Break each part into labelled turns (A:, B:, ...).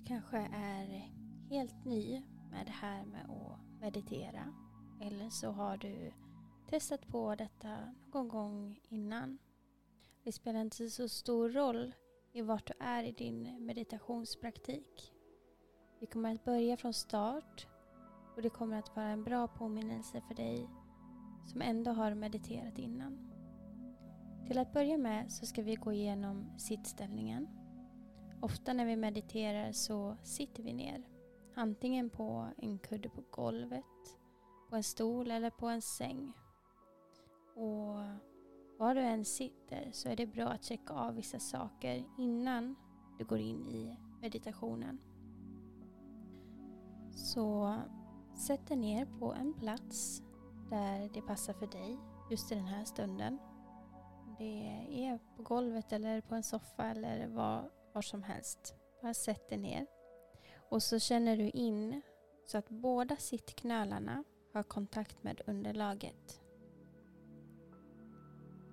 A: Du kanske är helt ny med det här med att meditera. Eller så har du testat på detta någon gång innan. Det spelar inte så stor roll i vart du är i din meditationspraktik. Vi kommer att börja från start och det kommer att vara en bra påminnelse för dig som ändå har mediterat innan. Till att börja med så ska vi gå igenom sittställningen. Ofta när vi mediterar så sitter vi ner. Antingen på en kudde på golvet, på en stol eller på en säng. Och var du än sitter så är det bra att checka av vissa saker innan du går in i meditationen. Så sätt dig ner på en plats där det passar för dig just i den här stunden. Det är på golvet eller på en soffa eller var, var som helst. Bara sätt dig ner. Och så känner du in så att båda sittknölarna har kontakt med underlaget.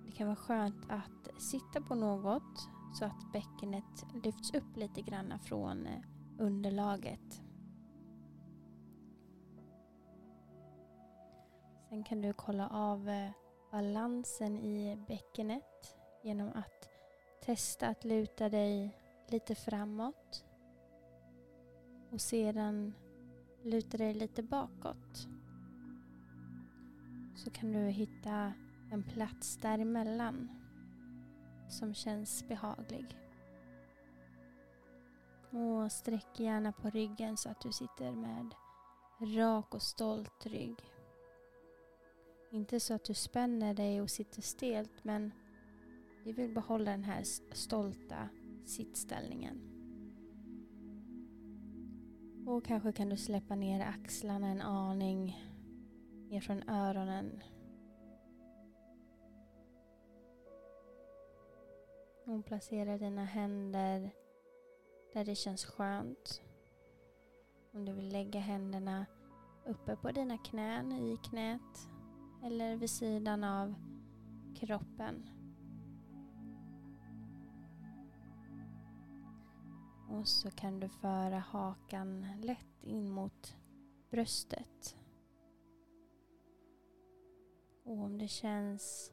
A: Det kan vara skönt att sitta på något så att bäckenet lyfts upp lite grann från eh, underlaget. Sen kan du kolla av eh, balansen i bäckenet genom att testa att luta dig lite framåt och sedan luta dig lite bakåt. Så kan du hitta en plats däremellan som känns behaglig. Och sträck gärna på ryggen så att du sitter med rak och stolt rygg. Inte så att du spänner dig och sitter stelt men vi vill behålla den här stolta sittställningen. Och kanske kan du släppa ner axlarna en aning ner från öronen. Och placera dina händer där det känns skönt. Om du vill lägga händerna uppe på dina knän, i knät eller vid sidan av kroppen. Och så kan du föra hakan lätt in mot bröstet. Och om det känns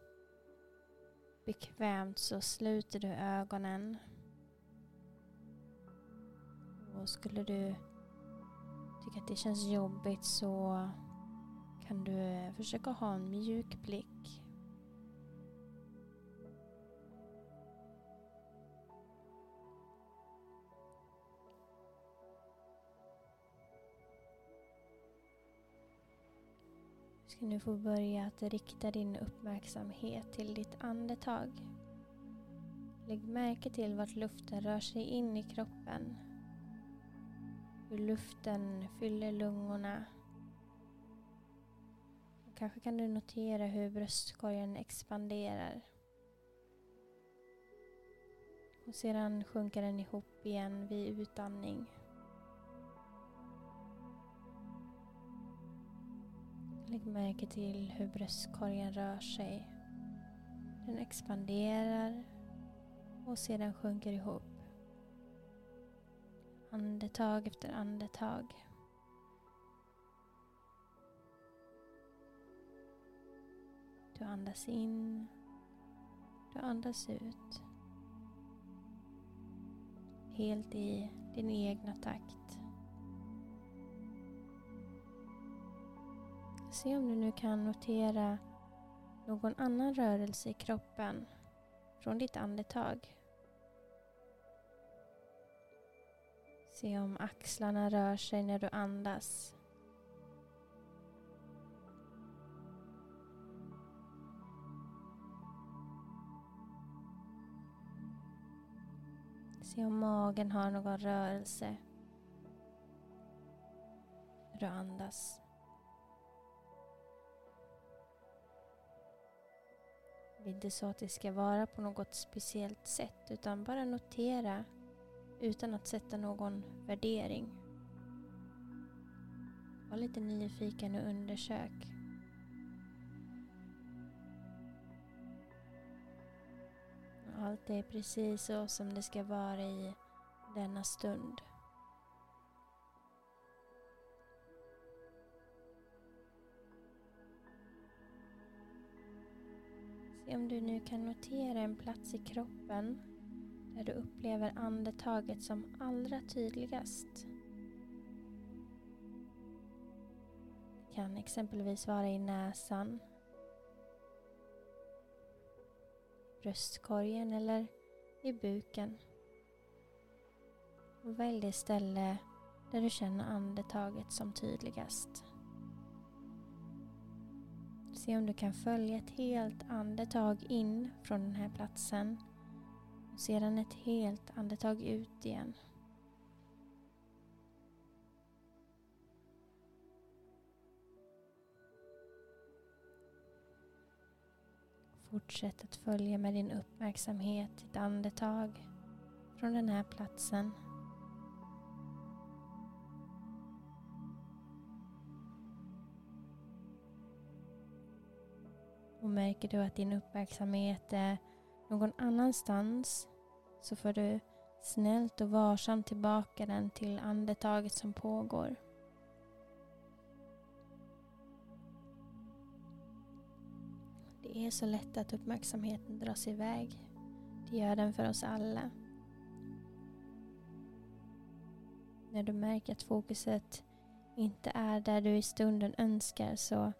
A: bekvämt så sluter du ögonen. Och skulle du tycka att det känns jobbigt så kan du försöka ha en mjuk blick. Ska nu få börja att rikta din uppmärksamhet till ditt andetag. Lägg märke till vart luften rör sig in i kroppen. Hur luften fyller lungorna Kanske kan du notera hur bröstkorgen expanderar. Och sedan sjunker den ihop igen vid utandning. Lägg märke till hur bröstkorgen rör sig. Den expanderar och sedan sjunker ihop. Andetag efter andetag. Du andas in. Du andas ut. Helt i din egna takt. Se om du nu kan notera någon annan rörelse i kroppen från ditt andetag. Se om axlarna rör sig när du andas. Se om magen har någon rörelse när du andas. Det är inte så att det ska vara på något speciellt sätt utan bara notera utan att sätta någon värdering. Var lite nyfiken och undersök. Allt är precis så som det ska vara i denna stund. Se om du nu kan notera en plats i kroppen där du upplever andetaget som allra tydligast. Det kan exempelvis vara i näsan, bröstkorgen eller i buken. Och välj det ställe där du känner andetaget som tydligast. Se om du kan följa ett helt andetag in från den här platsen och sedan ett helt andetag ut igen. Fortsätt att följa med din uppmärksamhet ditt andetag från den här platsen märker du att din uppmärksamhet är någon annanstans så får du snällt och varsamt tillbaka den till andetaget som pågår. Det är så lätt att uppmärksamheten dras iväg. Det gör den för oss alla. När du märker att fokuset inte är där du i stunden önskar så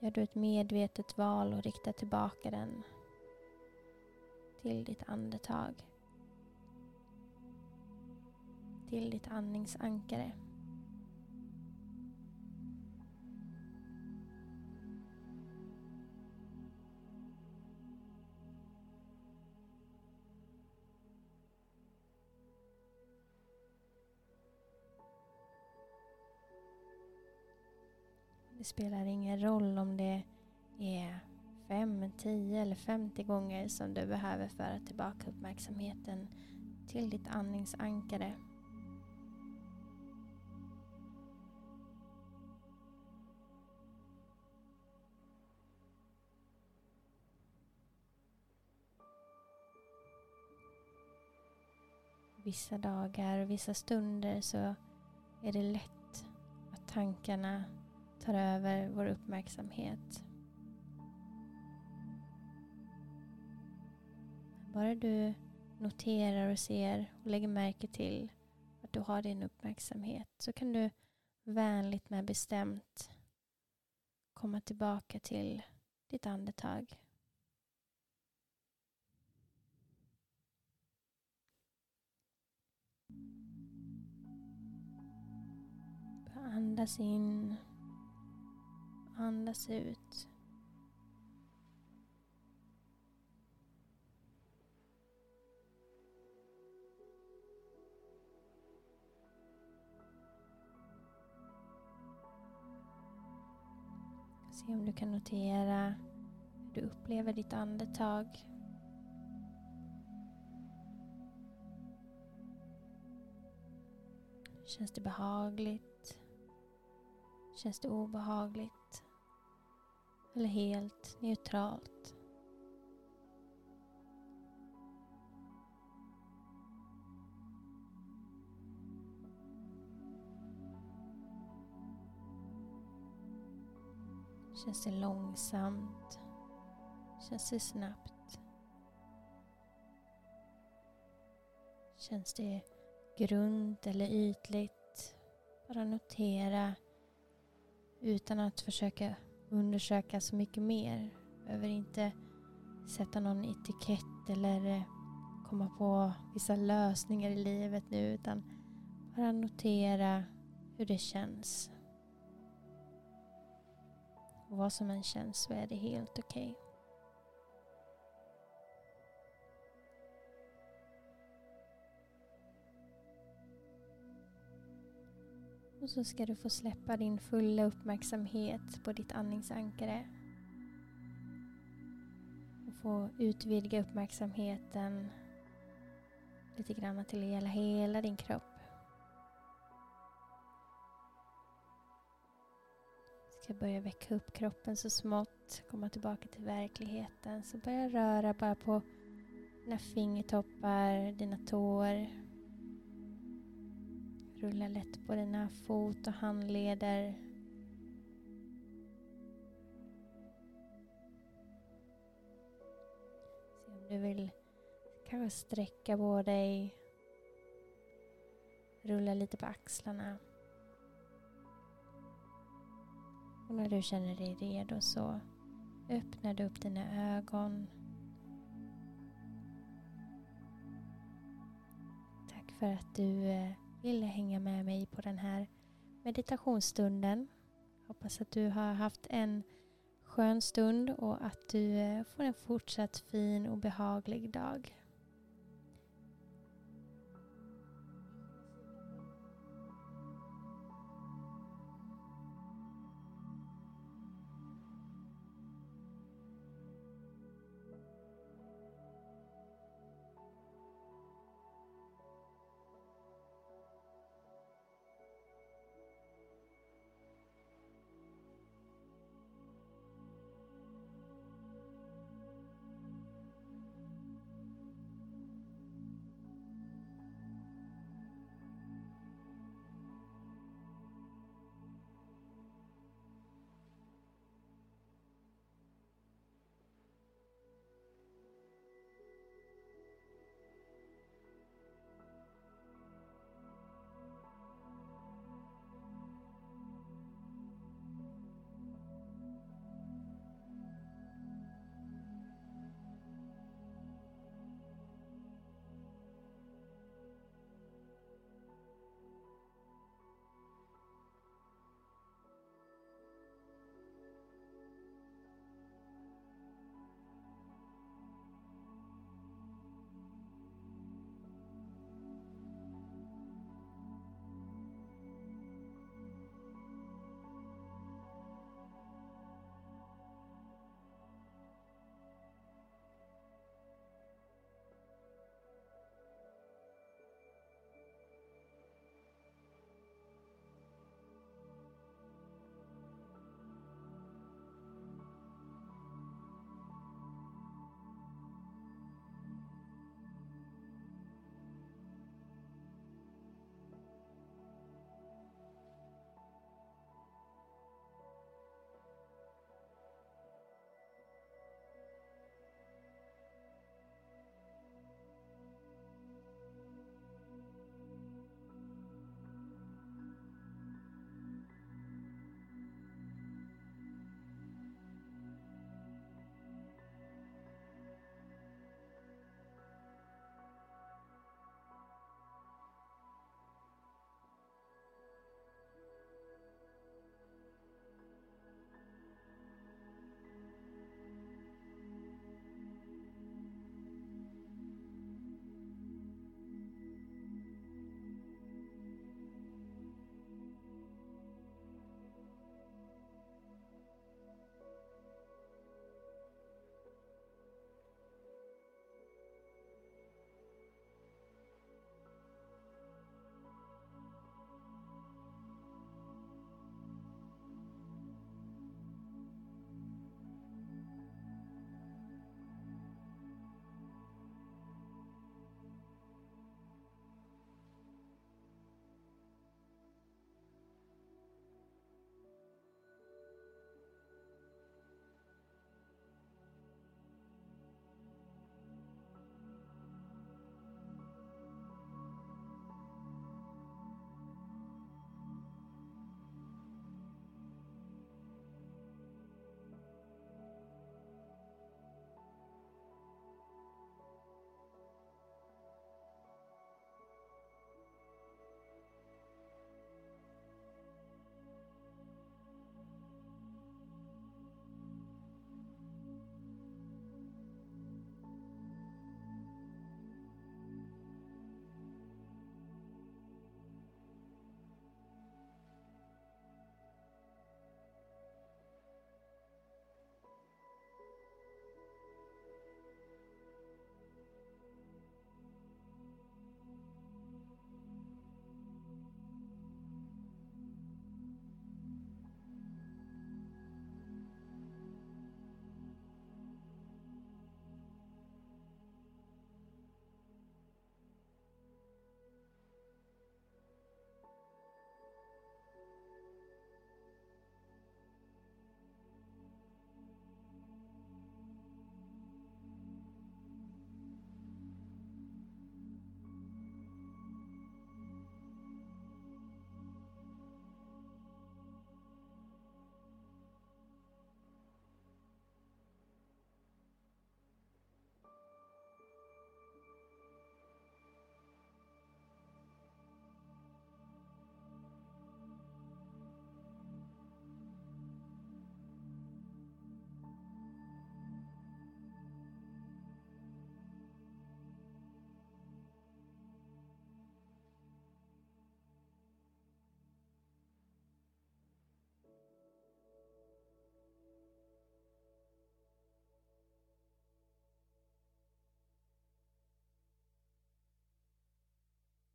A: gör du ett medvetet val och riktar tillbaka den till ditt andetag. Till ditt andningsankare. Spelar ingen roll om det är 5, 10 eller 50 gånger som du behöver föra tillbaka uppmärksamheten till ditt andningsankare. Vissa dagar och vissa stunder så är det lätt att tankarna tar över vår uppmärksamhet. Bara du noterar och ser och lägger märke till att du har din uppmärksamhet så kan du vänligt men bestämt komma tillbaka till ditt andetag. Andas in Andas ut. Se om du kan notera hur du upplever ditt andetag. Känns det behagligt? Känns det obehagligt? Eller helt neutralt. Känns det långsamt? Känns det snabbt? Känns det grunt eller ytligt? Bara notera utan att försöka undersöka så mycket mer. Behöver inte sätta någon etikett eller eh, komma på vissa lösningar i livet nu utan bara notera hur det känns. Och vad som än känns så är det helt okej. Okay. Och så ska du få släppa din fulla uppmärksamhet på ditt andningsankare. Och få utvidga uppmärksamheten lite grann till att gälla hela din kropp. ska börja väcka upp kroppen så smått, komma tillbaka till verkligheten. Så börja röra bara på dina fingertoppar, dina tår, Rulla lätt på dina fot och handleder. Se om du vill kanske sträcka på dig. Rulla lite på axlarna. Och när du känner dig redo så öppnar du upp dina ögon. Tack för att du eh, ville hänga med mig på den här meditationsstunden. Hoppas att du har haft en skön stund och att du eh, får en fortsatt fin och behaglig dag.